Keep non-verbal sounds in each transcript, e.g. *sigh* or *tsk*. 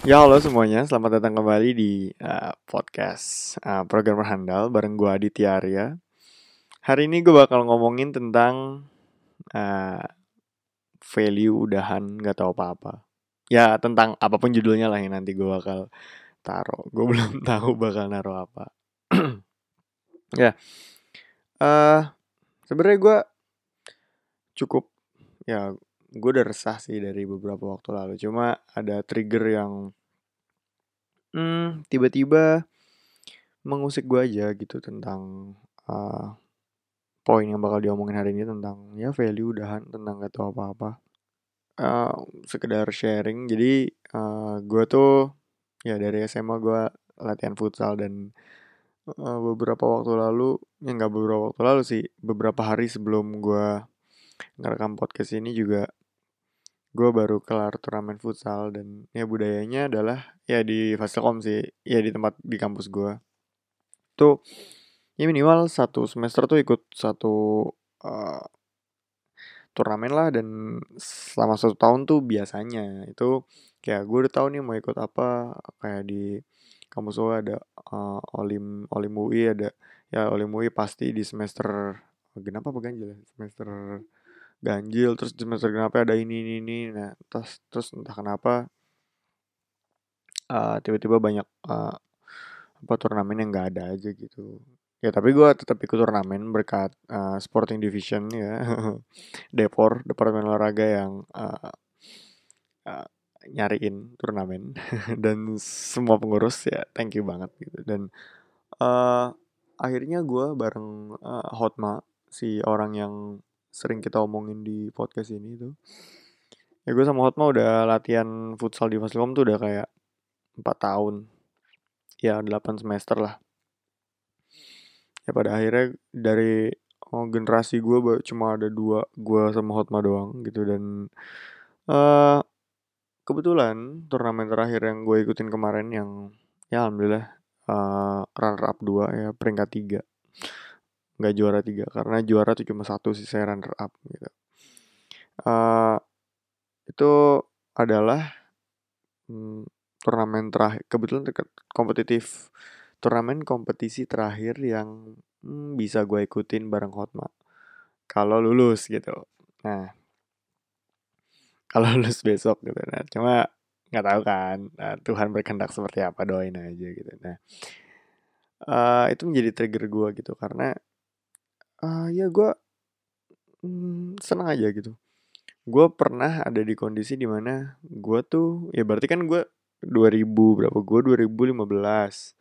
Ya halo semuanya, selamat datang kembali di uh, podcast uh, program handal bareng gue Aditya Arya. Hari ini gue bakal ngomongin tentang uh, value udahan gak tahu apa-apa. Ya tentang apa pun judulnya lah yang nanti gue bakal taruh. Gue *laughs* belum tahu bakal naruh apa. *clears throat* ya, uh, sebenarnya gue cukup ya gue udah resah sih dari beberapa waktu lalu. Cuma ada trigger yang hmm, tiba-tiba mengusik gue aja gitu tentang uh, poin yang bakal diomongin hari ini tentang ya value udahan tentang gak tau apa-apa. Uh, sekedar sharing. Jadi uh, gue tuh ya dari SMA gue latihan futsal dan uh, beberapa waktu lalu ya nggak beberapa waktu lalu sih beberapa hari sebelum gue ngerekam podcast ini juga gue baru kelar turnamen futsal dan ya budayanya adalah ya di Fasilkom sih ya di tempat di kampus gue tuh ya minimal satu semester tuh ikut satu uh, turnamen lah dan selama satu tahun tuh biasanya. Itu kayak gue udah tahu nih mau ikut apa kayak di kampus gue ada uh, olim olim UI ada. Ya olim UI pasti di semester kenapa apa ganjil ya? Semester ganjil terus di semester kenapa ada ini ini ini. Nah terus terus entah kenapa uh, tiba-tiba banyak uh, apa turnamen yang nggak ada aja gitu. Ya tapi gue tetap ikut turnamen berkat uh, sporting division ya. *laughs* Depor departemen olahraga yang uh, uh, nyariin turnamen. *laughs* Dan semua pengurus ya thank you banget gitu. Dan uh, akhirnya gue bareng uh, Hotma si orang yang sering kita omongin di podcast ini tuh. Ya gue sama Hotma udah latihan futsal di Fasilkom tuh udah kayak 4 tahun. Ya 8 semester lah. Ya pada akhirnya dari oh, generasi gue cuma ada dua gue sama Hotma doang gitu dan uh, kebetulan turnamen terakhir yang gue ikutin kemarin yang ya alhamdulillah uh, runner up 2 ya peringkat 3 nggak juara tiga karena juara tuh cuma satu sih saya runner up gitu. Uh, itu adalah hmm, turnamen terakhir kebetulan kompetitif turnamen kompetisi terakhir yang hmm, bisa gue ikutin bareng Hotma kalau lulus gitu. Nah kalau *laughs* lulus besok gitu. Nah cuma nggak tahu kan nah, Tuhan berkehendak seperti apa doain aja gitu. Nah uh, itu menjadi trigger gue gitu karena uh, ya gue hmm, senang aja gitu. Gue pernah ada di kondisi di mana gue tuh ya berarti kan gue 2000 berapa? Gue 2015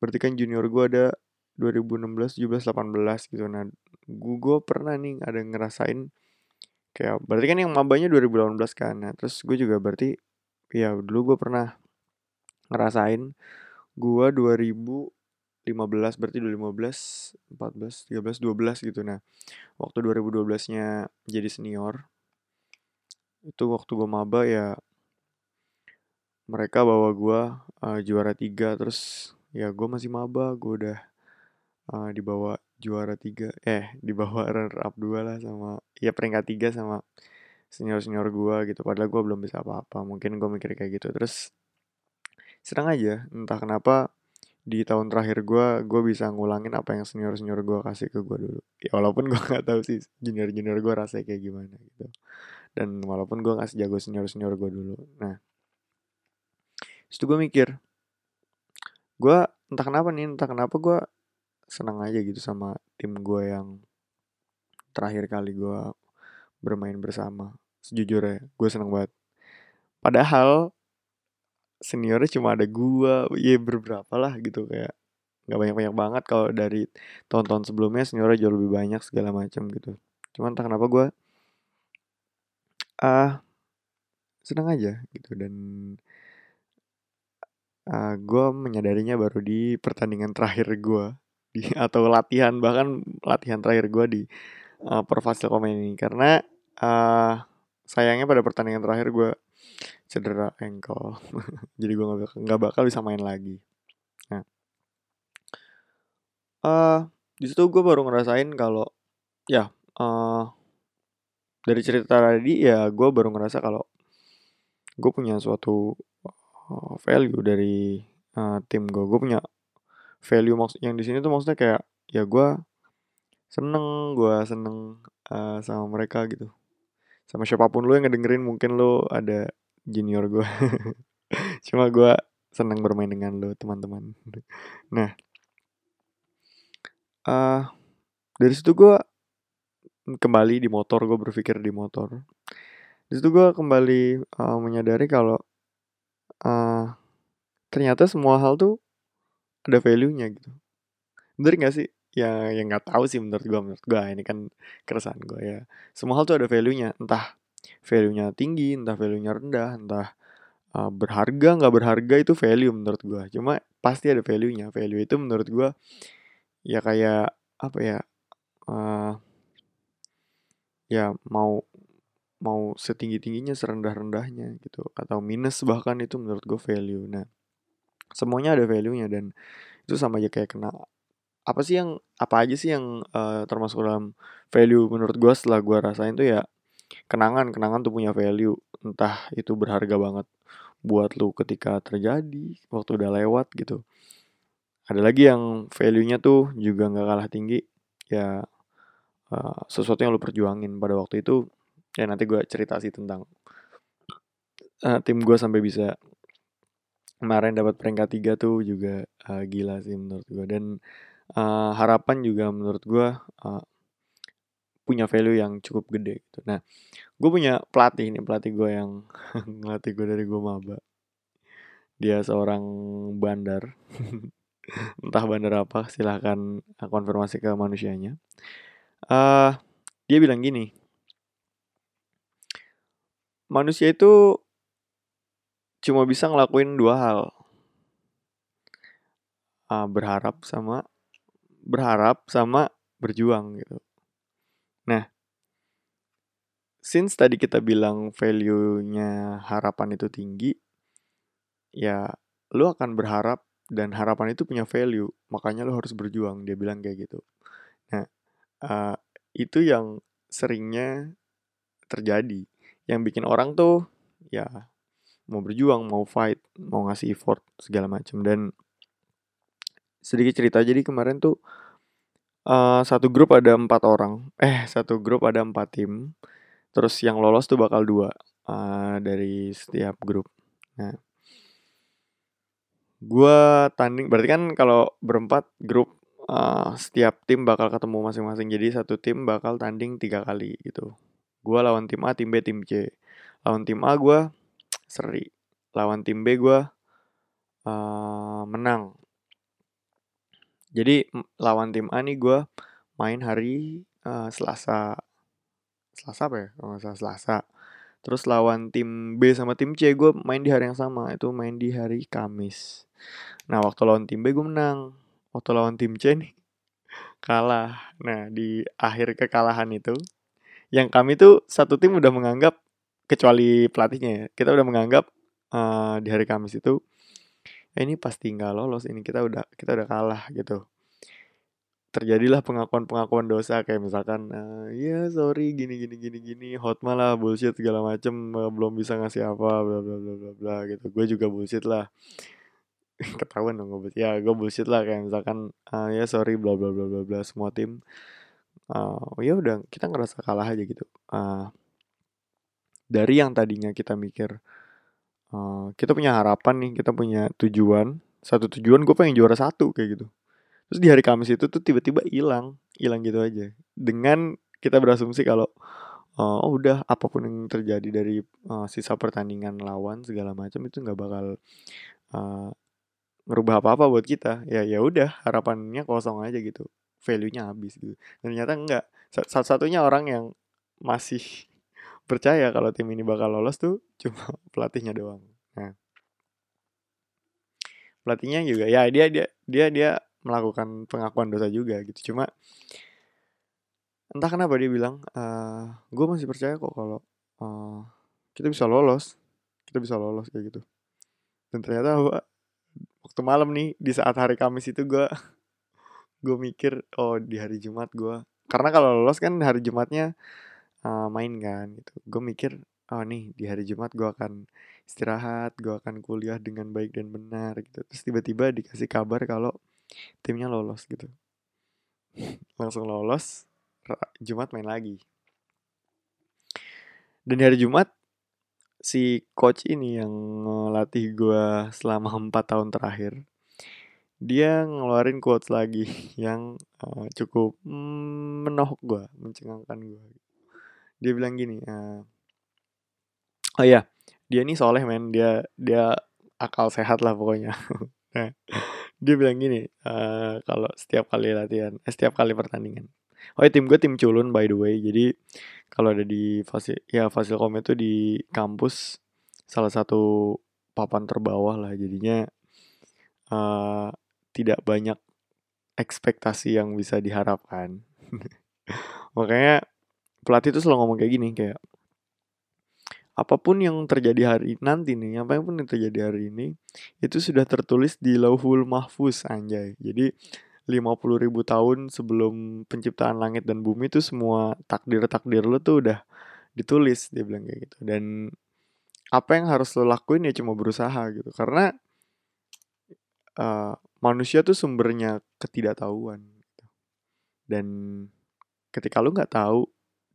berarti kan junior gue ada 2016 17 18 gitu. Nah gue, gue pernah nih ada ngerasain kayak berarti kan yang mabanya 2018 kan? Nah terus gue juga berarti ya dulu gue pernah ngerasain gue 2000 15 berarti 2015, 14, 13, 12 gitu. Nah, waktu 2012-nya jadi senior, itu waktu gue maba ya mereka bawa gue uh, juara tiga terus ya gue masih maba gue udah uh, dibawa juara tiga eh *laughs* dibawa runner up dua lah sama ya peringkat tiga sama senior senior gue gitu padahal gue belum bisa apa-apa mungkin gue mikir kayak gitu terus senang aja entah kenapa di tahun terakhir gue gue bisa ngulangin apa yang senior senior gue kasih ke gue dulu. Ya walaupun gue *laughs* nggak tahu sih junior junior gue rasanya kayak gimana gitu. Dan walaupun gue nggak jago senior senior gue dulu. Nah itu gue mikir gue entah kenapa nih entah kenapa gue senang aja gitu sama tim gue yang terakhir kali gue bermain bersama. Sejujurnya gue seneng banget. Padahal seniornya cuma ada gua ya beberapa lah gitu kayak nggak banyak banyak banget. Kalau dari tahun-tahun sebelumnya seniornya jauh lebih banyak segala macam gitu. Cuman entah kenapa gua ah uh, senang aja gitu. Dan uh, gua menyadarinya baru di pertandingan terakhir gua di *laughs* atau latihan bahkan latihan terakhir gua di uh, Perfasilkom ini karena uh, sayangnya pada pertandingan terakhir gua cedera ankle. *laughs* Jadi gue nggak bakal, bakal bisa main lagi. Nah. Uh, di situ gue baru ngerasain kalau ya uh, dari cerita tadi ya gue baru ngerasa kalau gue punya suatu uh, value dari uh, tim gue gue punya value maksud yang di sini tuh maksudnya kayak ya gue seneng gue seneng uh, sama mereka gitu sama siapa pun lo yang ngedengerin mungkin lo ada junior gue *laughs* cuma gue seneng bermain dengan lo teman-teman. *laughs* Nah. Uh, dari situ gue kembali di motor gue berpikir di motor. Di situ gue kembali uh, menyadari kalau uh, ternyata semua hal tuh ada value-nya gitu. Bener gak sih ya yang nggak tahu sih menurut gue menurut gue ini kan keresahan gue ya. Semua hal tuh ada value-nya. Entah value-nya tinggi entah value-nya rendah entah uh, berharga nggak berharga itu value menurut gue cuma pasti ada value-nya. Value itu menurut gue ya kayak apa ya uh, ya mau mau setinggi tingginya serendah rendahnya gitu. Atau minus bahkan itu menurut gue value. Nah semuanya ada value nya dan itu sama aja kayak kena apa sih yang apa aja sih yang uh, termasuk dalam value menurut gue setelah gue rasain tuh ya kenangan kenangan tuh punya value. Entah itu berharga banget buat lu ketika terjadi waktu udah lewat gitu. Ada lagi yang value-nya tuh juga nggak kalah tinggi ya uh, sesuatu yang lu perjuangin. Pada waktu itu ya nanti gue cerita sih tentang uh, tim gue sampai bisa kemarin dapat peringkat tiga tuh juga uh, gila sih menurut gue dan uh, harapan juga menurut gue uh, punya value yang cukup gede gitu. Nah, gue punya pelatih nih pelatih gue yang *laughs* ngelatih gue dari gue maba. Dia seorang bandar, *laughs* entah bandar apa, silahkan konfirmasi ke manusianya. Uh, dia bilang gini, manusia itu cuma bisa ngelakuin dua hal. Uh, berharap sama berharap sama berjuang gitu. Nah, since tadi kita bilang value-nya harapan itu tinggi, ya lu akan berharap dan harapan itu punya value, makanya lu harus berjuang. Dia bilang kayak gitu. Nah, uh, itu yang seringnya terjadi yang bikin orang tuh ya mau berjuang, mau fight, mau ngasih effort segala macam dan sedikit cerita. Jadi kemarin tuh uh, satu grup ada empat orang, eh satu grup ada empat tim, terus yang lolos tuh bakal dua uh, dari setiap grup. Nah, gue tanding berarti kan kalau berempat grup uh, setiap tim bakal ketemu masing-masing. Jadi satu tim bakal tanding tiga kali gitu. Gue lawan tim A tim B tim C. Lawan tim A gue *tsk* seri. Lawan tim B gue uh, menang jadi lawan tim A nih gue main hari uh, Selasa Selasa apa ya? Nggak salah Selasa. Terus lawan tim B sama tim C gue main di hari yang sama itu main di hari Kamis. Nah waktu lawan tim B gue menang. Waktu lawan tim C nih *laughs* kalah. Nah di akhir kekalahan itu yang kami tuh satu tim udah menganggap kecuali pelatihnya ya kita udah menganggap uh, di hari Kamis itu eh, ini pasti nggak lolos ini kita udah kita udah kalah gitu. Terjadilah pengakuan-pengakuan dosa kayak misalkan uh, ya sorry gini gini gini gini hot malah bullshit segala macem uh, belum bisa ngasih apa bla bla bla bla bla gitu. Gue juga bullshit lah. *laughs* Ketahuan dong gue ya gue bullshit lah kayak misalkan uh, ya sorry bla bla bla bla bla semua tim uh, ya udah kita ngerasa kalah aja gitu. Uh, dari yang tadinya kita mikir uh, kita punya harapan nih kita punya tujuan. Satu tujuan gue pengen juara satu kayak gitu. Terus di hari Kamis itu tuh tiba-tiba hilang hilang gitu aja. Dengan kita berasumsi kalau uh, oh udah apa pun yang terjadi dari uh, sisa pertandingan lawan segala macam itu nggak bakal uh, ngerubah apa-apa buat kita. Ya ya udah harapannya kosong aja gitu. Value-nya habis gitu. Dan ternyata enggak. Satu-satunya orang yang masih percaya kalau tim ini bakal lolos tuh cuma *laughs* pelatihnya doang. Nah, pelatihnya juga ya dia dia dia dia melakukan pengakuan dosa juga gitu. Cuma entah kenapa dia bilang, e, eh, gue masih percaya kok kalau uh, kita bisa lolos, kita bisa lolos kayak gitu. Dan ternyata waktu malam nih di saat hari Kamis itu gue *laughs* gue mikir oh di hari Jumat gue karena kalau lolos kan hari Jumatnya uh, main kan gitu. Gue mikir oh nih di hari Jumat gue akan istirahat gue akan kuliah dengan baik dan benar gitu. Terus tiba-tiba dikasih kabar kalau timnya lolos gitu. *laughs* Langsung lolos Jumat main lagi. Dan di hari Jumat si coach ini yang ngelatih gue selama *laughs* empat tahun terakhir dia ngeluarin quotes lagi *laughs* yang uh, cukup mm, menohok gue, mencengangkan gue. Dia bilang gini, uh, oh iya, dia ini soleh men, dia dia akal sehat lah pokoknya. *laughs* nah, dia bilang gini, uh, kalau setiap kali latihan, eh, setiap kali pertandingan. Oh ya tim gue tim culun by the way, jadi kalau ada di fasil ya fasilkom itu di kampus salah satu papan terbawah lah jadinya uh, tidak banyak ekspektasi yang bisa diharapkan. *laughs* Makanya pelatih itu selalu ngomong kayak gini kayak apa pun yang terjadi hari nanti nih, apa pun yang terjadi hari ini itu sudah tertulis di Lauhul Mahfuz anjay. Jadi 50 ribu tahun sebelum penciptaan langit dan bumi itu semua takdir-takdir lo tuh udah ditulis dia bilang kayak gitu dan apa yang harus lo lakuin ya cuma berusaha gitu karena uh, manusia tuh sumbernya ketidaktahuan gitu. dan ketika lu nggak tahu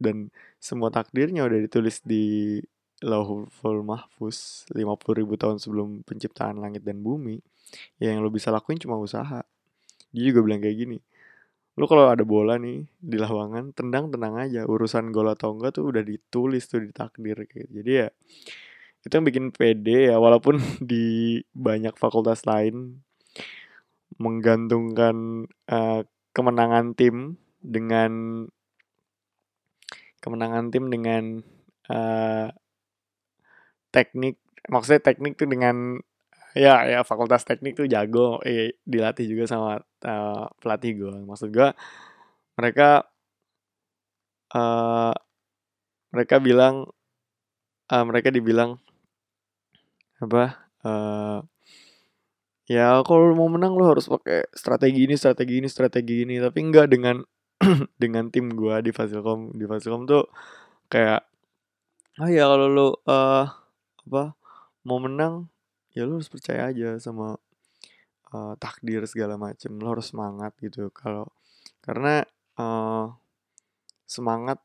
dan semua takdirnya udah ditulis di Lauhul Mahfuz 50 ribu tahun sebelum penciptaan langit dan bumi. Ya yang lo bisa lakuin cuma usaha. Dia juga bilang kayak gini lu kalau ada bola nih di lawangan tendang tenang aja. Urusan gol atau enggak tuh udah ditulis tuh di takdir gitu. jadi ya itu yang bikin pede ya. Walaupun *laughs* di banyak fakultas lain menggantungkan uh, kemenangan tim dengan kemenangan tim dengan uh, teknik maksudnya teknik tuh dengan ya ya fakultas teknik tuh jago eh, dilatih juga sama uh, pelatih gue maksud gue mereka uh, mereka bilang uh, mereka dibilang apa uh, ya kalau mau menang lo harus pakai strategi ini strategi ini strategi ini. Tapi enggak dengan *clears throat* dengan tim gue di Fasilkom. Di Fasilkom tuh kayak ah ya kalau lo uh, apa mau menang ya lo harus percaya aja sama uh, takdir segala macem. Lo harus semangat gitu. Kalau karena uh, semangat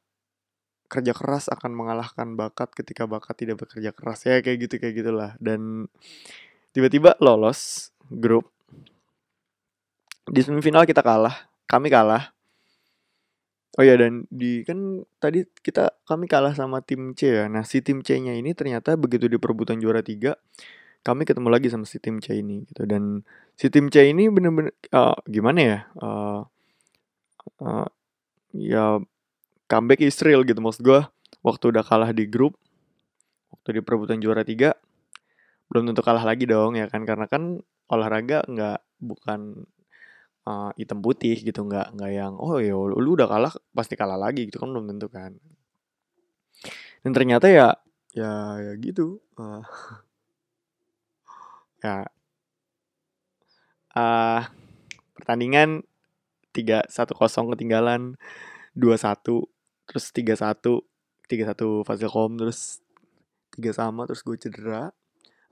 kerja keras akan mengalahkan bakat ketika bakat tidak bekerja keras. Ya kayak gitu kayak gitulah. Dan tiba-tiba lolos grup. Di semifinal kita kalah kami kalah oh ya dan di kan tadi kita kami kalah sama tim C ya. Nah si tim C nya ini ternyata begitu di perebutan juara tiga kami ketemu lagi sama si tim C ini gitu. Dan si tim C ini bener-bener uh, gimana ya uh, uh, ya comeback Israel gitu maksud gue waktu udah kalah di grup waktu di perebutan juara tiga belum tentu kalah lagi dong ya kan? Karena kan olahraga nggak bukan uh, hitam putih gitu nggak nggak yang oh ya lu udah kalah pasti kalah lagi gitu kan belum tentu kan. Dan ternyata ya ya ya gitu uh, *laughs* ya. Uh, pertandingan tiga satu kosong ketinggalan dua satu terus tiga satu tiga satu Fasilkom terus tiga sama terus gue cedera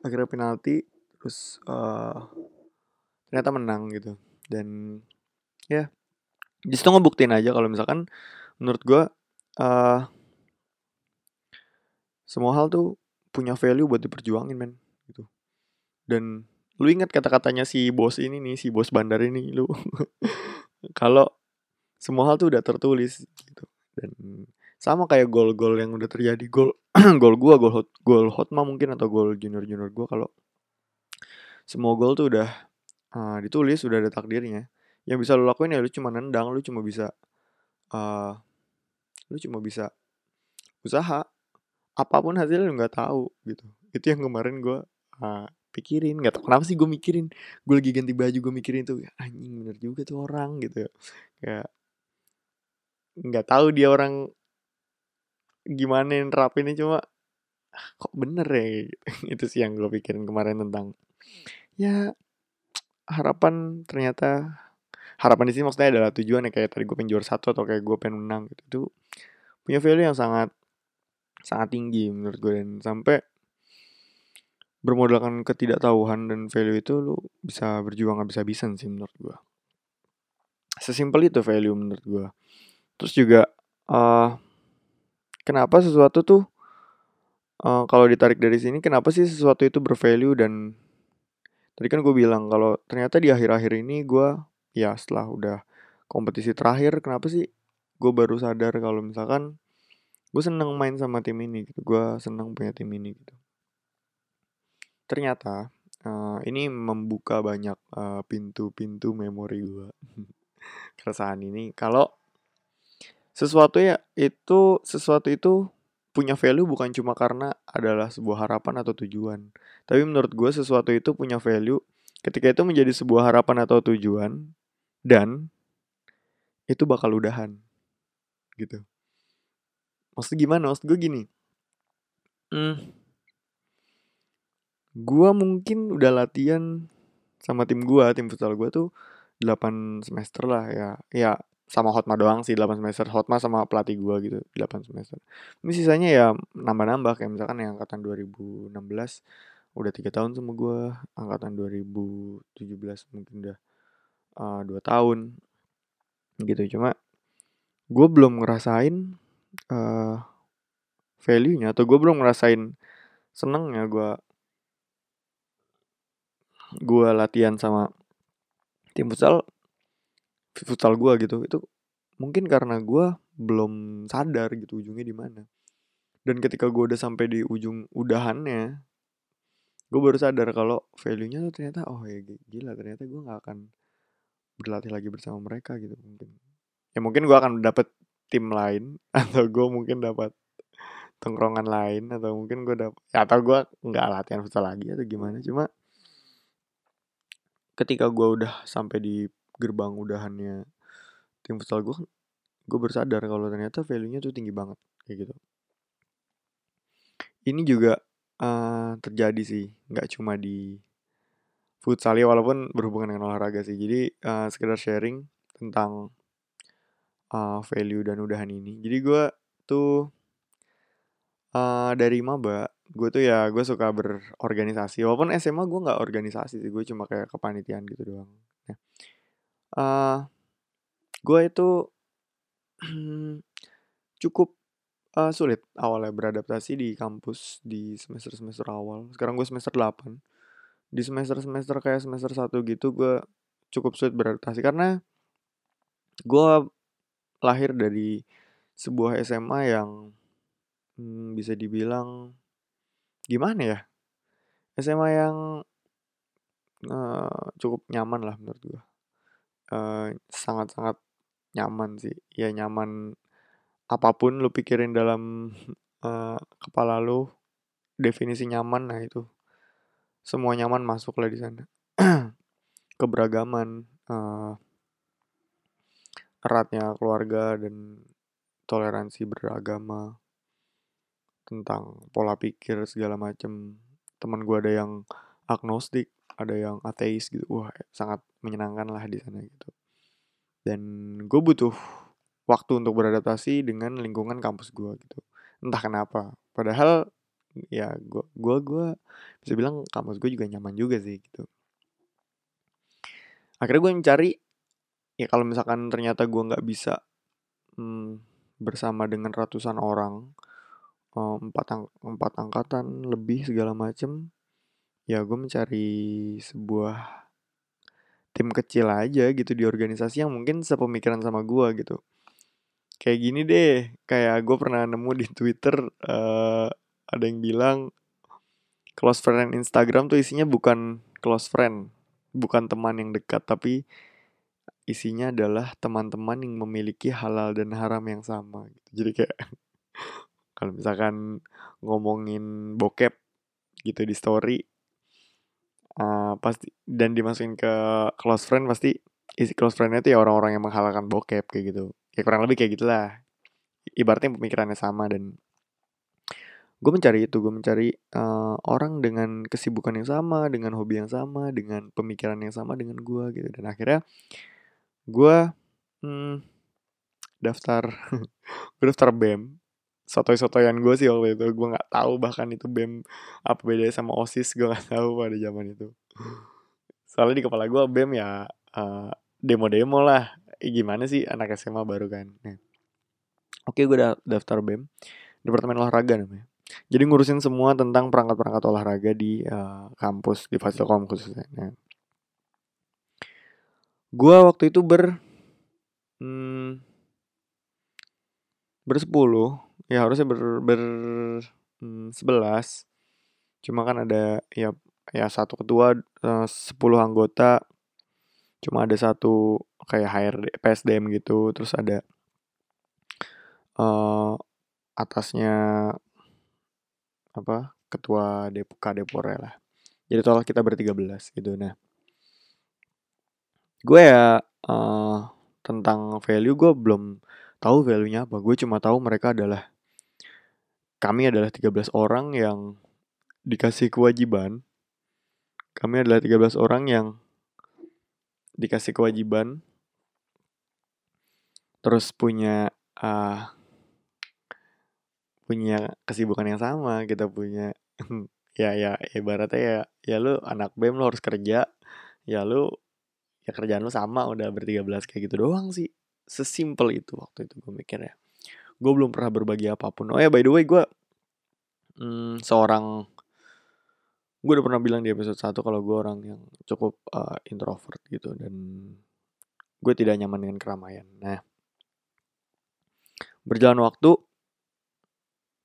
akhirnya penalti terus uh, ternyata menang gitu dan ya justru ngebuktiin aja kalau misalkan menurut gue uh, semua hal tuh punya value buat diperjuangin men gitu. Dan lu ingat kata-katanya si bos ini nih si bos bandar ini lu *laughs* kalau semua hal tuh udah tertulis gitu. Dan sama kayak gol-gol yang udah terjadi gol *clears throat* gol gua gol hot gol hotma mungkin atau gol junior junior gua kalau semua gol tuh udah uh, ditulis udah ada takdirnya. Yang bisa lo lakuin ya lu cuma nendang lu cuma bisa uh, lu cuma bisa usaha. Apa pun hasilnya lu nggak tahu gitu. Itu yang kemarin gua uh, pikirin. Nggak tau kenapa sih gue mikirin. Gue lagi ganti baju gue mikirin tuh anjing bener juga tuh orang gitu kayak nggak tahu dia orang gimana nerapinnya cuma ah, kok bener ya? *laughs* Itu sih yang gue pikirin kemarin tentang ya harapan ternyata harapan di sini maksudnya adalah tujuan yang kayak tadi gue pengen juara satu atau kayak gue pengen menang gitu itu punya value yang sangat sangat tinggi menurut gue dan sampai bermodalkan ketidaktahuan dan value itu lu bisa berjuang habis-habisan sih menurut gue sesimpel itu value menurut gue terus juga uh, kenapa sesuatu tuh uh, kalau ditarik dari sini kenapa sih sesuatu itu bervalue dan tadi kan gue bilang kalau ternyata di akhir-akhir ini gue ya setelah udah kompetisi terakhir kenapa sih gue baru sadar kalau misalkan gue seneng main sama tim ini gitu gue seneng punya tim ini gitu. Ternyata uh, ini membuka banyak pintu pintu-pintu memori gue *laughs* keresahan ini kalau sesuatu ya itu sesuatu itu punya value bukan cuma karena adalah sebuah harapan atau tujuan. Tapi menurut gue sesuatu itu punya value ketika itu menjadi sebuah harapan atau tujuan dan itu bakal udahan gitu. Maksud gimana? Maksud gue gini. Hmm, gue mungkin udah latihan sama tim gue tim futsal gue tuh 8 semester lah ya. Ya sama Hotma doang sih 8 semester. Hotma sama pelatih gue gitu 8 semester. Ini sisanya ya nambah-nambah kayak misalkan yang angkatan 2016 udah tiga tahun sama gue angkatan 2017 mungkin udah uh, dua tahun gitu. Cuma gue belum ngerasain uh, value-nya atau gue belum ngerasain senengnya gue gue latihan sama tim futsal futsal gue gitu itu mungkin karena gue belum sadar gitu ujungnya di mana. Dan ketika gue udah sampai di ujung udahannya gue baru sadar kalau value-nya tuh ternyata oh ya gila ternyata gue nggak akan berlatih lagi bersama mereka gitu mungkin. Ya mungkin gue akan dapet tim lain *laughs* atau gue mungkin dapat tongkrongan lain atau mungkin gue dapet ya atau gue nggak latihan futsal lagi atau gimana. Cuma ketika gue udah sampai di gerbang udahannya tim futsal gue gue bersadar kalau ternyata value-nya tuh tinggi banget kayak gitu. Ini juga uh, terjadi sih nggak cuma di futsal ya walaupun berhubungan dengan olahraga sih. Jadi uh, sekedar sharing tentang uh, value dan udahan ini. Jadi gue tuh uh, dari maba gue tuh ya gue suka berorganisasi. Walaupun SMA gue nggak organisasi sih gue cuma kayak kepanitiaan gitu doang. Ya. Uh, gue itu *clears throat* cukup uh, sulit awalnya beradaptasi di kampus di semester semester awal sekarang gue semester 8 di semester semester kayak semester satu gitu gue cukup sulit beradaptasi karena gue lahir dari sebuah SMA yang hmm, bisa dibilang gimana ya? SMA yang uh, cukup nyaman lah menurut gue. Uh, sangat-sangat nyaman sih. Ya nyaman apa pun lu pikirin dalam uh, *laughs* kepala lu definisi nyaman nah itu. Semua nyaman masuk lah di sana. *clears throat* Keberagaman uh, eratnya keluarga dan toleransi beragama tentang pola pikir segala macem. Teman gue ada yang agnostik ada yang ateis gitu. Wah sangat menyenangkan lah di sana gitu. Dan gue butuh waktu untuk beradaptasi dengan lingkungan kampus gue gitu. Entah kenapa. Padahal ya gue gue gue bisa bilang kampus gue juga nyaman juga sih gitu. Akhirnya gue mencari ya kalau misalkan ternyata gue nggak bisa hmm, bersama dengan ratusan orang empat ang empat angkatan lebih segala macem, ya gue mencari sebuah tim kecil aja gitu di organisasi yang mungkin sepemikiran sama gue gitu. Kayak gini deh, kayak gue pernah nemu di Twitter uh, ada yang bilang close friend Instagram tuh isinya bukan close friend, bukan teman yang dekat tapi isinya adalah teman-teman yang memiliki halal dan haram yang sama gitu. Jadi kayak *laughs* kalau misalkan ngomongin bokep gitu di story uh, pasti dan dimasukin ke close friend pasti isi close friendnya itu ya orang-orang yang menghalalkan bokep kayak gitu. Ya kurang lebih kayak gitulah. Ibaratnya pemikirannya sama dan gue mencari itu gue mencari uh, orang dengan kesibukan yang sama dengan hobi yang sama dengan pemikiran yang sama dengan gue gitu. Dan akhirnya gue hmm, daftar *laughs* gue daftar bem sotoy-sotoyan gue sih waktu itu. Gue nggak tahu bahkan itu bem apa bedanya sama osis gue nggak tahu pada zaman itu. Soalnya di kepala gue bem ya uh, demo-demo lah. Eh, gimana sih anak SMA baru kan? Nah. oke gue udah daftar bem. Departemen olahraga namanya. Jadi ngurusin semua tentang perangkat-perangkat olahraga di uh, kampus di Fasilkom khususnya. Nah. gue waktu itu ber hmm, bersepuluh ya harusnya ber, ber hmm, cuma kan ada ya ya satu ketua eh, sepuluh anggota. Cuma ada satu kayak HRD PSDM gitu. Terus ada uh, atasnya apa ketua dep kadepor lah. Jadi total kita bertiga belas gitu. Nah gue ya uh, tentang value gue belum tahu value-nya apa. Gue cuma tahu mereka adalah kami adalah 13 orang yang dikasih kewajiban. Kami adalah 13 orang yang dikasih kewajiban. Terus punya uh, punya kesibukan yang sama kita punya *laughs* ya ya ibaratnya ya ya lu anak bem lu harus kerja. Ya lu ya kerjaan lu sama udah bertiga belas kayak gitu doang sih. Sesimpel itu waktu itu gue mikir ya gue belum pernah berbagi apa pun. Oh ya by the way gue hmm, seorang gue udah pernah bilang di episode 1 kalau gue orang yang cukup uh, introvert gitu dan gue tidak nyaman dengan keramaian. Nah berjalan waktu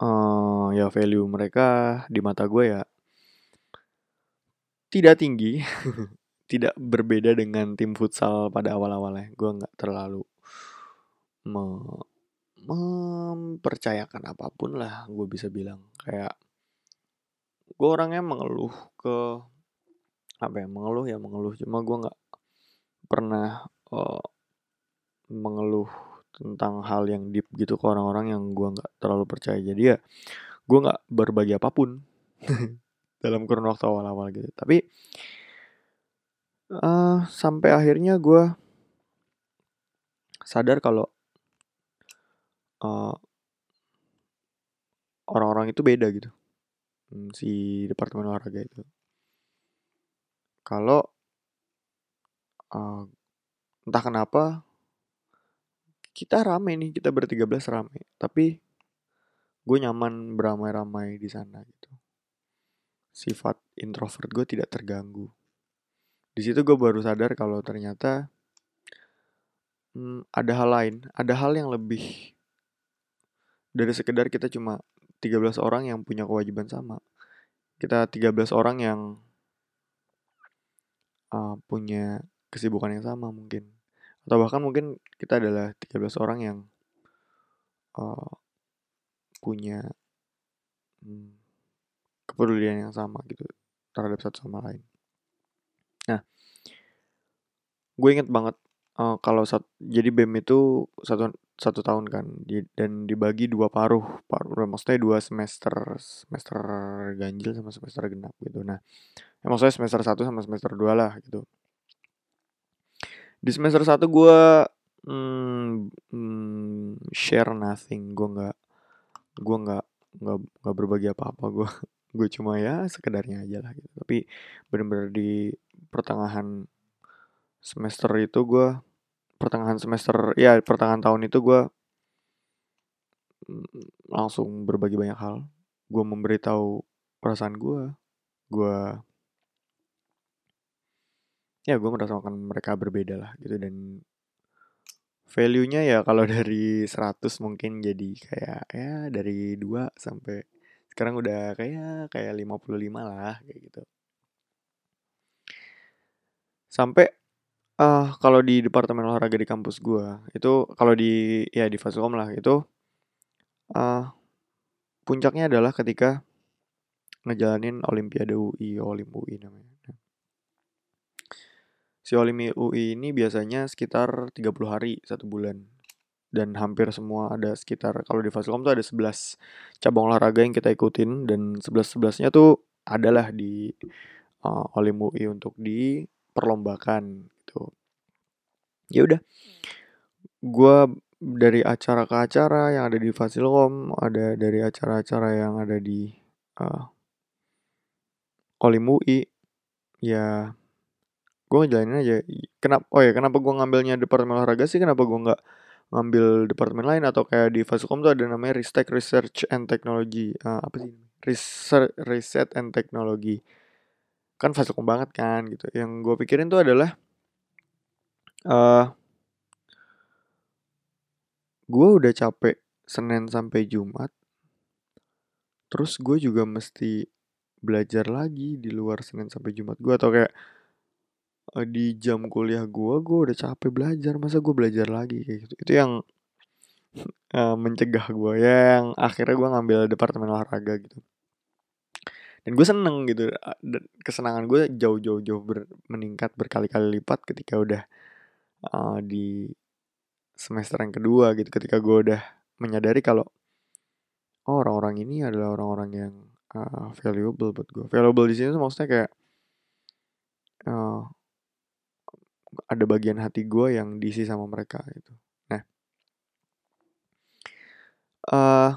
uh, ya value mereka di mata gue ya tidak tinggi *laughs* tidak berbeda dengan tim futsal pada awal-awalnya. Gue nggak terlalu me mempercayakan apa pun lah gue bisa bilang. Kayak gue orangnya mengeluh ke apa ya mengeluh ya mengeluh. Cuma gue nggak pernah uh, mengeluh tentang hal yang deep gitu ke orang-orang yang gue nggak terlalu percaya. Jadi ya gue nggak berbagi apa pun *laughs* dalam kurun waktu awal-awal gitu. Tapi uh, sampai akhirnya gue sadar kalau uh, orang-orang itu beda gitu. Hmm, si departemen olahraga itu. Kalau uh, entah kenapa kita rame nih kita bertiga belas rame. Tapi gue nyaman beramai-ramai di sana gitu. Sifat introvert gue tidak terganggu. Di situ gue baru sadar kalau ternyata hmm, ada hal lain. Ada hal yang lebih dari sekedar kita cuma 13 orang yang punya kewajiban sama. Kita 13 orang yang uh, punya kesibukan yang sama mungkin. Atau bahkan mungkin kita adalah 13 orang yang uh, punya hmm, kepedulian yang sama gitu terhadap satu sama lain. Nah, gue inget banget uh, kalau sat, jadi BEM itu satu satu tahun kan. Di, dan dibagi dua paruh paruh maksudnya dua semester semester ganjil sama semester genap gitu. Nah ya maksudnya semester satu sama semester dua lah gitu. Di semester satu gue hmm, hmm, share nothing. Gue nggak gue nggak nggak nggak berbagi apa apa gue *laughs* gue cuma ya sekedarnya aja lah gitu. Tapi bener-bener di pertengahan semester itu gue pertengahan semester ya pertengahan tahun itu gue mm, langsung berbagi banyak hal. Gue memberitahu perasaan gue gue ya gue merasakan mereka berbeda lah gitu. Dan value-nya ya kalau dari 100 mungkin jadi kayak ya dari 2 sampai sekarang udah kayak kayak 55 lah kayak gitu. Sampai uh, kalau di departemen olahraga di kampus gua, itu kalau di ya di Fasilkom lah, itu, uh, puncaknya adalah ketika ngejalanin Olimpiade UI, Olim UI namanya. Si Olim UI ini biasanya sekitar 30 hari, satu bulan. Dan hampir semua ada sekitar kalau di Fasilkom tuh ada 11 cabang olahraga yang kita ikutin dan 11-11-nya tuh adalah di, uh, Olim UI untuk diperlombakan ya udah gue dari acara ke acara yang ada di Fasilkom, ada dari acara-acara yang ada di uh, Olim UI, ya gue ngejalanin aja. Kenapa? Oh ya, kenapa gue ngambilnya departemen olahraga sih? Kenapa gue nggak ngambil departemen lain atau kayak di Fasilkom tuh ada namanya Ristek Research and Technology. Uh, apa sih? Research, Reset and Technology. Kan Fasilkom banget kan gitu. Yang gue pikirin tuh adalah uh, gue udah capek Senin sampai Jumat. Terus gue juga mesti belajar lagi di luar Senin sampai Jumat. Gue atau kayak uh, di jam kuliah gue gue udah capek belajar. Masa gue belajar lagi? Kayak gitu. Itu yang uh, *laughs* mencegah gue ya yang akhirnya gue ngambil departemen olahraga gitu. Dan gue seneng gitu. Dan kesenangan gue jauh-jauh jauh ber, meningkat berkali-kali lipat ketika udah uh, di semester yang kedua gitu ketika gue udah menyadari kalau oh orang-orang ini adalah orang-orang yang uh, valuable buat gue valuable di sini tuh maksudnya kayak uh, ada bagian hati gue yang diisi sama mereka gitu. Nah uh,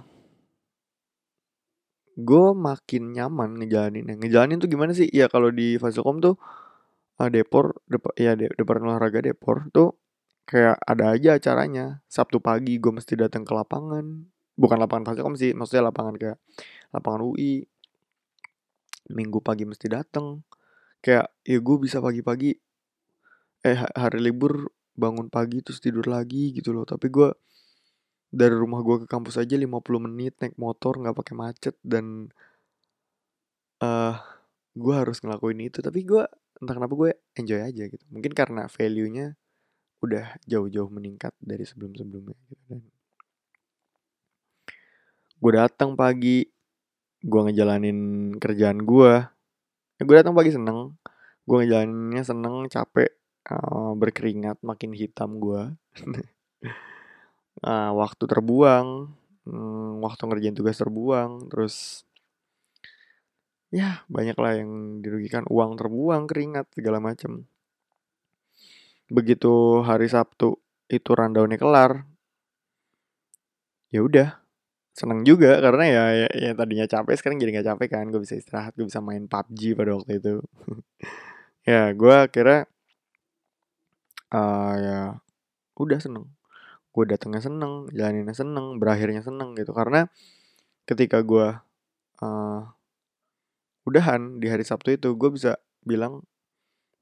gue makin nyaman ngejalanin ngejalanin tuh gimana sih? Ya kalau di Fasilkom tuh uh, Depor dep ya de Departemen Olahraga Depor tuh kayak ada aja acaranya. Sabtu pagi gue mesti datang ke lapangan. Bukan lapangan Fasilkom sih maksudnya lapangan kayak lapangan UI minggu pagi mesti datang kayak ya gue bisa pagi-pagi eh hari libur bangun pagi terus tidur lagi gitu loh. Tapi gue dari rumah gue ke kampus aja 50 menit naik motor nggak pakai macet dan uh, gue harus ngelakuin itu. Tapi gue entah kenapa gue enjoy aja gitu. Mungkin karena value-nya udah jauh-jauh meningkat dari sebelum-sebelumnya gitu. Dan gue datang pagi gue ngejalanin kerjaan gue. Ya gue datang pagi seneng. Gue ngejalaninnya seneng capek uh, berkeringat makin hitam gue. Uh, *laughs* waktu terbuang hmm, waktu ngerjain tugas terbuang terus ya banyak lah yang dirugikan. Uang terbuang keringat segala macem. Begitu hari Sabtu itu rundownnya kelar ya udah. Seneng juga karena ya, ya, ya tadinya capek sekarang jadi nggak capek kan. Gue bisa istirahat gue bisa main PUBG pada waktu itu. *laughs* Ya gue kira uh, ya udah seneng. Gue datangnya seneng jalaninnya seneng berakhirnya seneng gitu. Karena ketika gue uh, udahan di hari Sabtu itu gue bisa bilang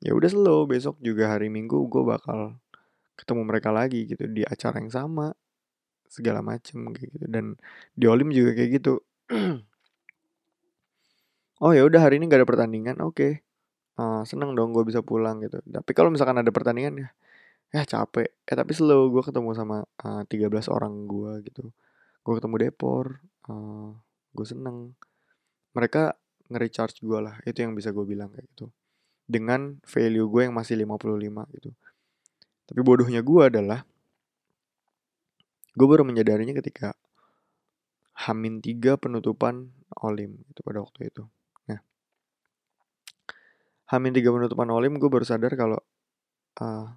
ya udah slow besok juga hari Minggu gue bakal ketemu mereka lagi gitu. Di acara yang sama segala macem kayak gitu. Dan di Olim juga kayak gitu. *clears throat* Oh ya udah hari ini gak ada pertandingan oke. Okay. uh, seneng dong gue bisa pulang gitu. Tapi kalau misalkan ada pertandingan ya ya capek. Eh tapi slow gue ketemu sama uh, eh, 13 orang gue gitu. Gue ketemu Depor uh, gue seneng. Mereka nge-recharge gue lah. Itu yang bisa gue bilang kayak gitu. Dengan value gue yang masih 55 gitu. Tapi bodohnya gue adalah gue baru menyadarinya ketika Hamin 3 penutupan Olim itu pada waktu itu. Nah Hamin 3 penutupan Olim gue baru sadar kalau uh,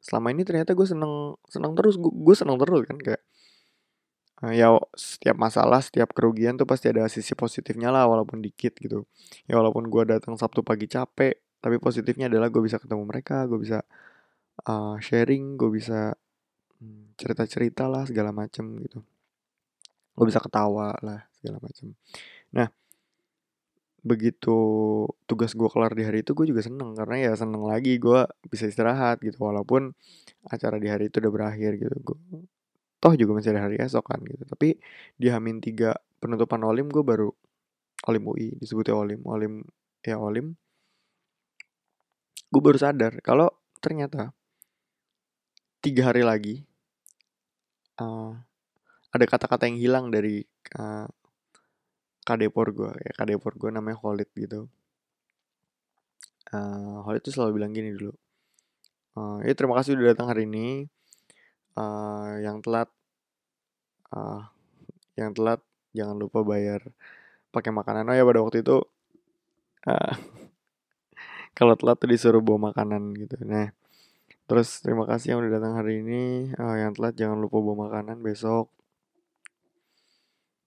selama ini ternyata gue seneng seneng terus. Gue, seneng terus kan kayak ya setiap masalah setiap kerugian tuh pasti ada sisi positifnya lah walaupun dikit gitu. Ya walaupun gue datang sabtu pagi capek tapi positifnya adalah gue bisa ketemu mereka gue bisa uh, sharing gue bisa hmm, cerita cerita lah segala macem gitu. Gue bisa ketawa lah segala macem. Nah begitu tugas gue kelar di hari itu gue juga seneng karena ya seneng lagi gue bisa istirahat gitu walaupun acara di hari itu udah berakhir gitu. Gue toh juga masih ada hari esok kan gitu. Tapi di Hamin tiga penutupan Olim gue baru Olim UI disebutnya Olim Olim ya Olim. Gue baru sadar kalau ternyata tiga hari lagi uh, ada kata-kata yang hilang dari uh, kadepor gue ya kadepor gue namanya Khalid gitu. Uh, Khalid tuh selalu bilang gini dulu uh, ya terima kasih udah datang hari ini uh, yang telat uh, yang telat jangan lupa bayar pakai makanan. Oh ya pada waktu itu uh, *laughs* kalau telat tuh disuruh bawa makanan gitu. Nah terus terima kasih yang udah datang hari ini. Uh, yang telat jangan lupa bawa makanan besok.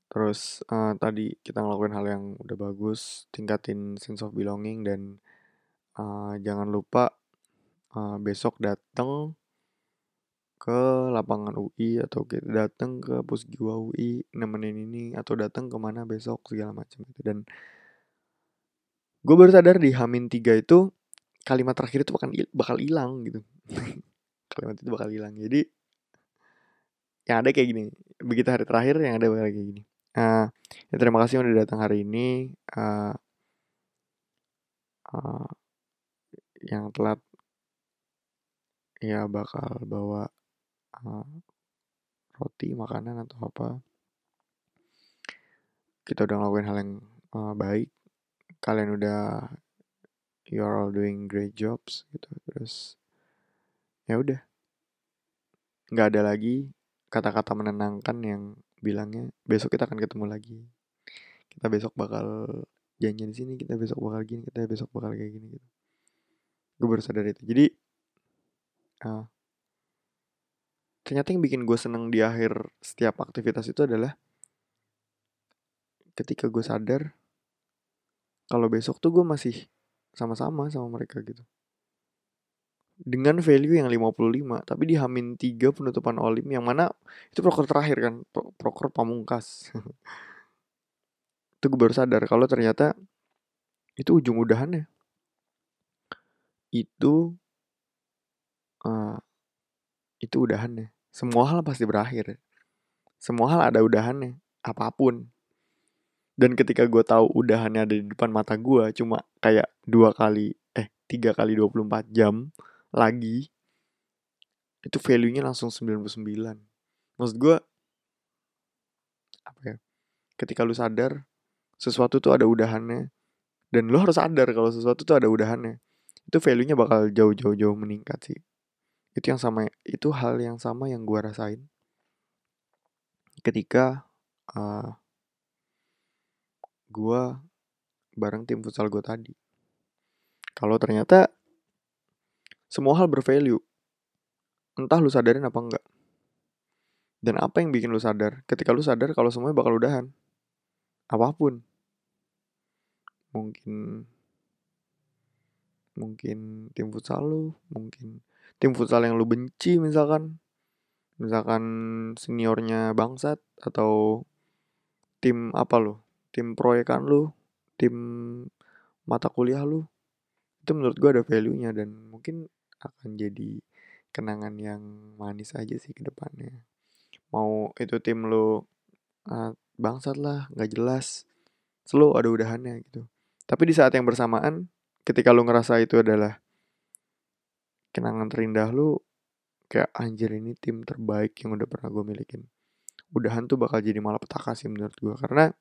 Terus uh, tadi kita ngelakuin hal yang udah bagus tingkatin sense of belonging dan uh, jangan lupa uh, besok datang ke lapangan UI atau kita datang ke pusgiwa UI nemenin ini atau datang ke mana besok segala macam itu dan gue baru sadar di Hamin tiga itu kalimat terakhir itu bakal bakal hilang gitu. *laughs* Kalimat itu bakal hilang. Jadi yang ada kayak gini. Begitu hari terakhir yang ada bakal kayak gini. Uh, ya terima kasih udah datang hari ini. Uh, uh, yang telat ya bakal bawa uh, roti makanan atau apa. Kita udah ngelakuin hal yang uh, baik. Kalian udah you are all doing great jobs gitu. Terus ya udah. Nggak ada lagi kata-kata menenangkan yang bilangnya besok kita akan ketemu lagi. Kita besok bakal janji di sini kita besok bakal gini kita besok bakal kayak gini gitu. Gue baru sadar itu. Jadi uh, ternyata yang bikin gue seneng di akhir setiap aktivitas itu adalah ketika gue sadar kalau besok tuh gue masih sama-sama sama mereka gitu. Dengan value yang 55 tapi di Hamin 3 penutupan Olim yang mana itu proker terakhir kan proker pamungkas. *laughs* Itu gue baru sadar kalau ternyata itu ujung udahannya itu uh, itu udahannya semua hal pasti berakhir. Semua hal ada udahannya, apa pun. Dan ketika gue tahu udahannya ada di depan mata gue, cuma kayak dua kali, eh tiga kali 24 jam lagi, itu value-nya langsung 99. Maksud gue, apa ya, ketika lu sadar, sesuatu tuh ada udahannya, dan lu harus sadar kalau sesuatu tuh ada udahannya, itu value-nya bakal jauh-jauh-jauh meningkat sih itu yang sama itu hal yang sama yang gue rasain. Ketika uh, eh, gue bareng tim futsal gue tadi. Kalau ternyata semua hal bervalue entah lu sadarin apa enggak. Dan apa yang bikin lu sadar? Ketika lu sadar kalau semuanya bakal udahan. Apa pun. Mungkin mungkin tim futsal lu mungkin tim futsal yang lu benci misalkan. Misalkan seniornya bangsat atau tim apa lu? Tim proyekan lu tim mata kuliah lu. Itu menurut gue ada value nya dan mungkin akan jadi kenangan yang manis aja sih ke depannya. Mau itu tim lu uh, bangsat lah nggak jelas selalu ada udahannya gitu. Tapi di saat yang bersamaan ketika lu ngerasa itu adalah kenangan terindah lu kayak anjir ini tim terbaik yang udah pernah gue milikin. Udahan tuh bakal jadi malah petaka sih menurut gue karena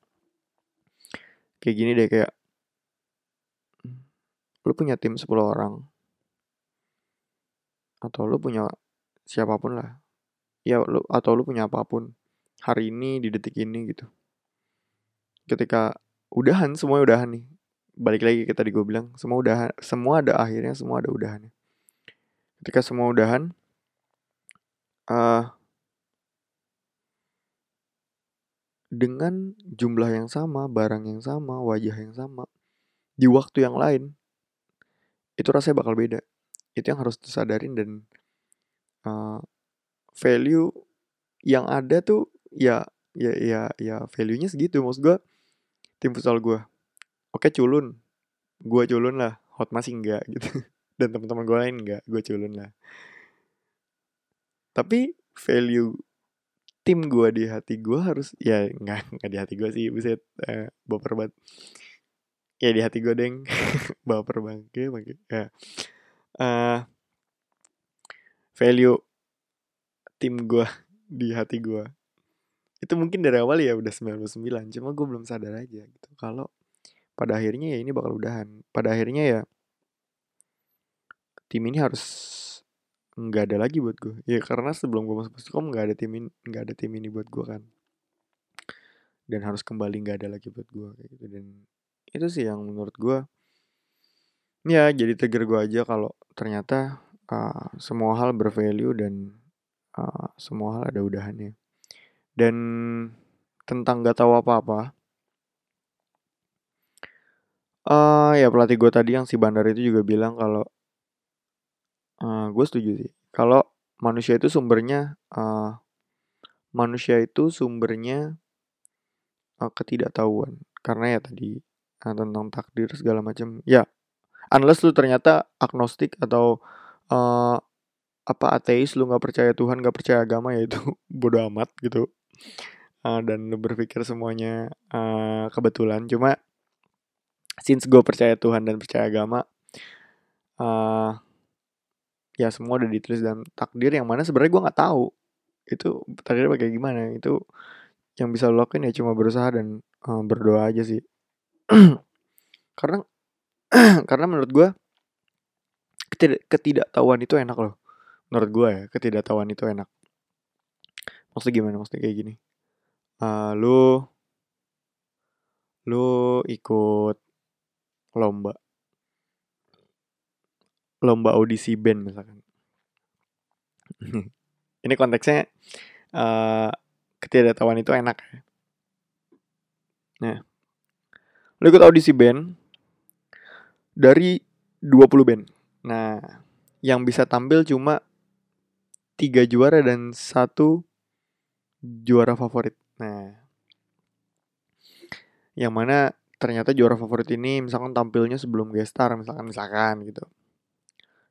kayak gini deh kayak lu punya tim 10 orang atau lu punya siapa pun lah ya lu atau lu punya apa pun hari ini di detik ini gitu. Ketika udahan semua udahan nih balik lagi kita tadi gue bilang semua udahan semua ada akhirnya semua ada udahannya ketika semua udahan uh, dengan jumlah yang sama, barang yang sama, wajah yang sama, di waktu yang lain, itu rasanya bakal beda. Itu yang harus disadarin dan uh, value yang ada tuh ya ya ya ya value-nya segitu. Maksud gue tim futsal gue, oke culun, gue culun lah, hot masih enggak gitu *laughs* dan teman-teman gue lain nggak gue culun lah. Tapi value tim gue di hati gue harus ya nggak nggak di hati gue sih bisa uh, baper banget. Ya di hati gue deng *laughs* baper bangke bangke ya. Uh, value tim gue di hati gue itu mungkin dari awal ya udah 99 cuma gue belum sadar aja gitu. Kalau pada akhirnya ya ini bakal udahan. Pada akhirnya ya tim ini harus nggak ada lagi buat gue ya karena sebelum gue masuk Puskom nggak ada tim ini nggak ada tim ini buat gue kan. Dan harus kembali nggak ada lagi buat gue kayak gitu. Dan itu sih yang menurut gue ya jadi trigger gue aja kalau ternyata uh, semua hal bervalue dan uh, semua hal ada udahannya. Dan tentang gak tahu apa-apa uh, ya pelatih gue tadi yang si Bandar itu juga bilang kalau uh, gue setuju sih. Kalau manusia itu sumbernya uh, manusia itu sumbernya uh, ketidaktahuan. Karena ya tadi uh, tentang takdir segala macam. Ya unless lu ternyata agnostik atau uh, apa ateis lu nggak percaya Tuhan nggak percaya agama ya itu *laughs* bodoh amat gitu. Uh, dan lu berpikir semuanya uh, kebetulan. Cuma since gue percaya Tuhan dan percaya agama uh, ya semua udah ditulis dalam takdir yang mana sebenarnya gue nggak tahu itu takdir kayak gimana. Itu yang bisa lo lakuin ya cuma berusaha dan uh, berdoa aja sih. *clears throat* Karena *clears throat* karena menurut gue ketidak ketidaktahuan itu enak loh. Menurut gue ya ketidaktahuan itu enak. Maksudnya gimana? Maksudnya kayak gini. Uh, lu lu ikut lomba lomba audisi band misalkan. *laughs* Ini konteksnya uh, ketidaktahuan itu enak. Nah lu ikut audisi band dari 20 band. Nah yang bisa tampil cuma tiga juara dan satu juara favorit. Nah yang mana ternyata juara favorit ini misalkan tampilnya sebelum gestar misalkan misalkan gitu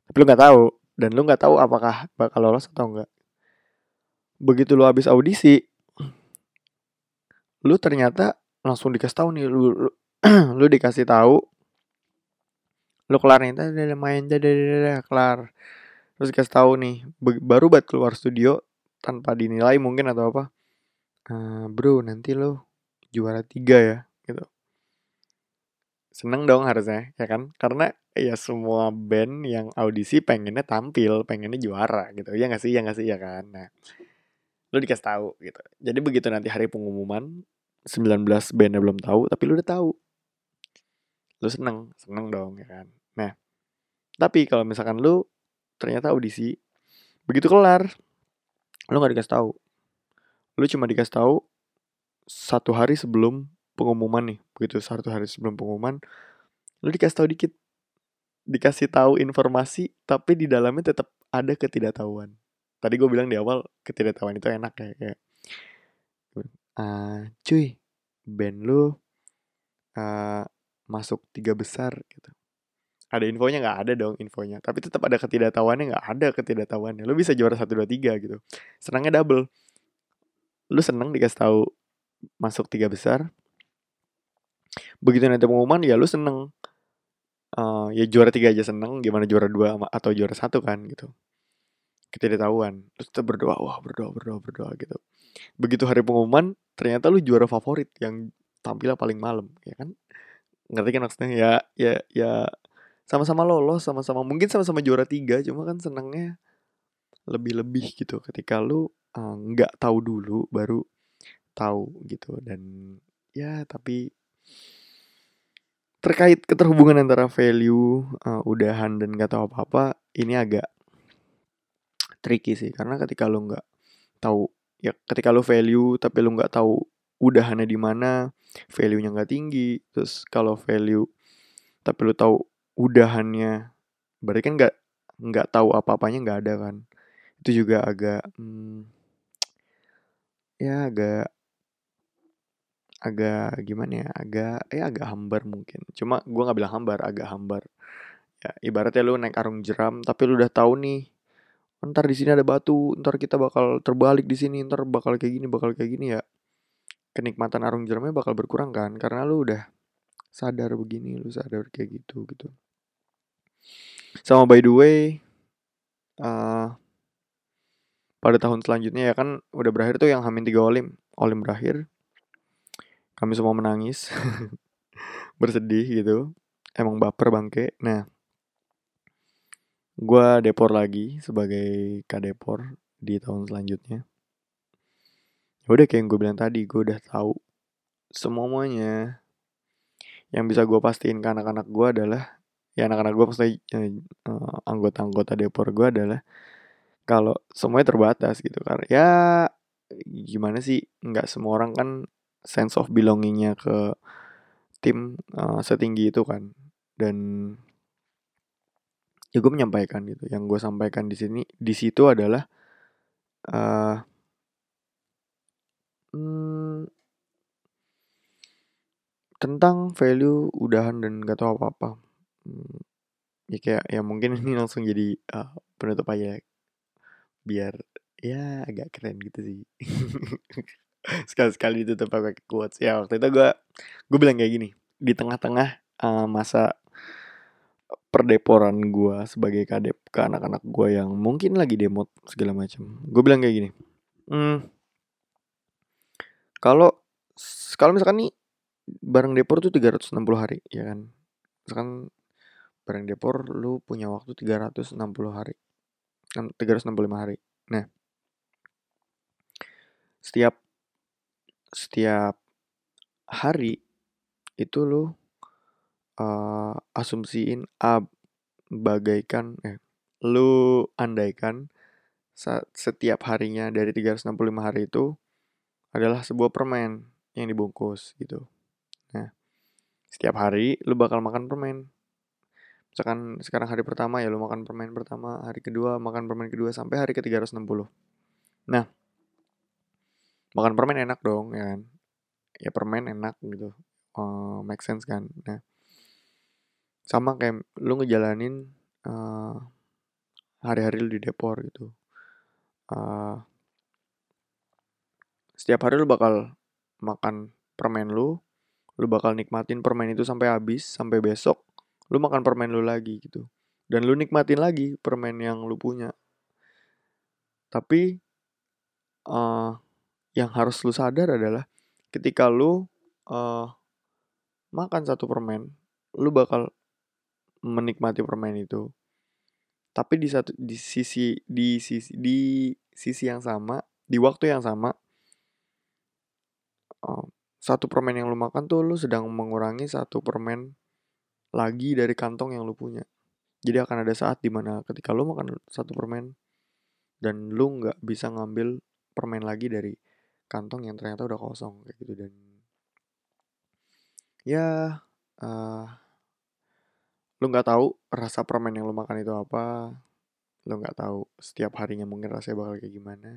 tapi lu nggak tahu dan lu nggak tahu apakah bakal lolos atau enggak begitu lu habis audisi lu ternyata langsung dikasih tahu nih lu lu, *clears throat* lu dikasih tahu lu kelar nih udah main jadi kelar. Terus dikasih tahu nih baru buat keluar studio tanpa dinilai mungkin atau apa uh, bro nanti lo juara tiga ya seneng dong harusnya ya kan? Karena ya semua band yang audisi pengennya tampil pengennya juara gitu. Ya nggak sih? Ya nggak sih? Ya kan? Nah lu dikasih tahu gitu. Jadi begitu nanti hari pengumuman 19 bandnya belum tahu tapi lu udah tahu. Lu seneng seneng dong ya kan? Nah tapi kalau misalkan lu ternyata audisi begitu kelar lu nggak dikasih tahu. Lu cuma dikasih tahu satu hari sebelum pengumuman nih begitu satu hari sebelum pengumuman lu dikasih tahu dikit. Dikasih tahu informasi tapi di dalamnya tetap ada ketidaktahuan. Tadi gue bilang di awal ketidaktahuan itu enak ya kayak uh, cuy band lu uh, masuk tiga besar gitu. Ada infonya nggak ada dong infonya. Tapi tetap ada ketidaktahuannya nggak ada ketidaktahuannya. Lu bisa juara satu dua tiga gitu. Senangnya double. Lu seneng dikasih tahu masuk tiga besar begitu nanti pengumuman ya lu seneng. Uh, ya juara tiga aja seneng gimana juara dua atau juara satu kan gitu. Ketidaktahuan. Terus kita berdoa wah berdoa berdoa berdoa gitu. Begitu hari pengumuman ternyata lu juara favorit yang tampilnya paling malam ya kan? Ngerti kan maksudnya? Ya ya ya sama-sama lolos sama-sama mungkin sama-sama juara tiga cuma kan senengnya lebih-lebih gitu. Ketika lu nggak uh, tahu dulu baru tahu gitu. Dan ya tapi terkait keterhubungan antara value uh, udahan dan gak tahu apa-apa ini agak tricky sih. Karena ketika lo nggak tahu ya ketika lo value tapi lo nggak tahu udahannya di mana value-nya nggak tinggi terus kalau value tapi lo tahu udahannya berarti kan nggak nggak tahu apa-apanya nggak ada kan. Itu juga agak hmm, ya agak agak gimana ya agak ya agak hambar mungkin. Cuma gue nggak bilang hambar agak hambar. Ya ibaratnya lu naik arung jeram tapi lu udah tahu nih ntar di sini ada batu ntar kita bakal terbalik di sini ntar bakal kayak gini bakal kayak gini ya. Kenikmatan arung jeramnya bakal berkurang kan karena lu udah sadar begini lu sadar kayak gitu gitu. Sama by the way uh, pada tahun selanjutnya ya kan udah berakhir tuh yang Hamin tiga Olim. Olim berakhir kami semua menangis *laughs* bersedih gitu. Emang baper bangke. Nah gue depor lagi sebagai kadepor di tahun selanjutnya. Ya udah kayak yang gue bilang tadi gue udah tahu semuanya. Yang bisa gue pastiin ke anak-anak gue adalah ya anak-anak gue eh, eh, anggota-anggota depor gue adalah kalau semuanya terbatas gitu kan. Ya gimana sih? Nggak semua orang kan sense of belongingnya ke tim uh, setinggi itu kan. Dan ya gue menyampaikan gitu. Yang gue sampaikan di sini di situ adalah uh, hmm, tentang value udahan dan gak tau apa-apa. Hmm, ya kayak ya mungkin *laughs* ini langsung jadi uh, penutup aja. Biar ya agak keren gitu sih *laughs* sekali-sekali ditutup pakai quotes. Ya waktu itu gue gue bilang kayak gini di tengah-tengah uh, masa perdeporan gue sebagai kadep ke anak-anak gue yang mungkin lagi demo segala macam gue bilang kayak gini hmm, kalau kalau misalkan nih bareng depor tuh 360 hari ya kan? Misalkan bareng depor lu punya waktu 360 hari 365 hari. Nah setiap setiap hari itu lu uh, asumsiin A bagaikan eh lu andaikan setiap harinya dari 365 hari itu adalah sebuah permen yang dibungkus gitu. Nah, setiap hari lu bakal makan permen. Misalkan sekarang hari pertama ya lu makan permen pertama, hari kedua makan permen kedua sampai hari ke-360. Nah, makan permen enak dong ya kan. Ya permen enak gitu. Uh, make sense kan. Nah, sama kayak lu ngejalanin uh, hari-hari lu di depor gitu. Uh, setiap hari lu bakal makan permen lu, lu bakal nikmatin permen itu sampai habis, sampai besok lu makan permen lu lagi gitu. Dan lu nikmatin lagi permen yang lu punya. Tapi uh, yang harus lu sadar adalah ketika lu uh, makan satu permen, lu bakal menikmati permen itu. Tapi di satu di sisi di sisi di sisi yang sama, di waktu yang sama, uh, satu permen yang lu makan tuh lu sedang mengurangi satu permen lagi dari kantong yang lu punya. Jadi akan ada saat di mana ketika lu makan satu permen dan lu nggak bisa ngambil permen lagi dari kantong yang ternyata udah kosong kayak gitu. Dan ya uh, lu nggak tahu rasa permen yang lu makan itu apa lu nggak tahu setiap harinya mungkin rasanya bakal kayak gimana.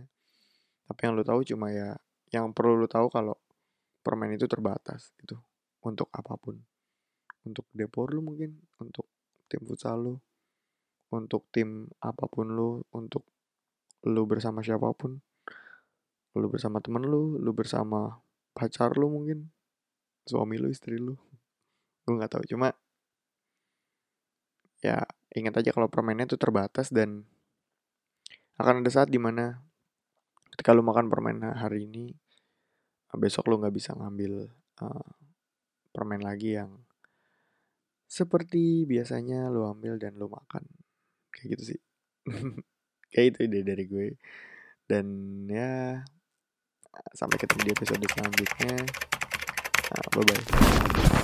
Tapi yang lu tahu cuma ya yang perlu lu tahu kalau permen itu terbatas gitu untuk apa pun. Untuk depor lu mungkin untuk tim futsal lu untuk tim apa pun lu untuk lu bersama siapa pun lu bersama temen lu lu bersama pacar lu mungkin suami lu istri lu. *laughs* Gue nggak tahu cuma ya ingat aja kalau permennya itu terbatas dan akan ada saat di mana ketika lu makan permen hari ini besok lu nggak bisa ngambil uh, permen lagi yang seperti biasanya lu ambil dan lu makan. Kayak gitu sih. *laughs* Kayak itu ide dari gue. Dan ya sampai ketemu di episode selanjutnya. Uh, bye bye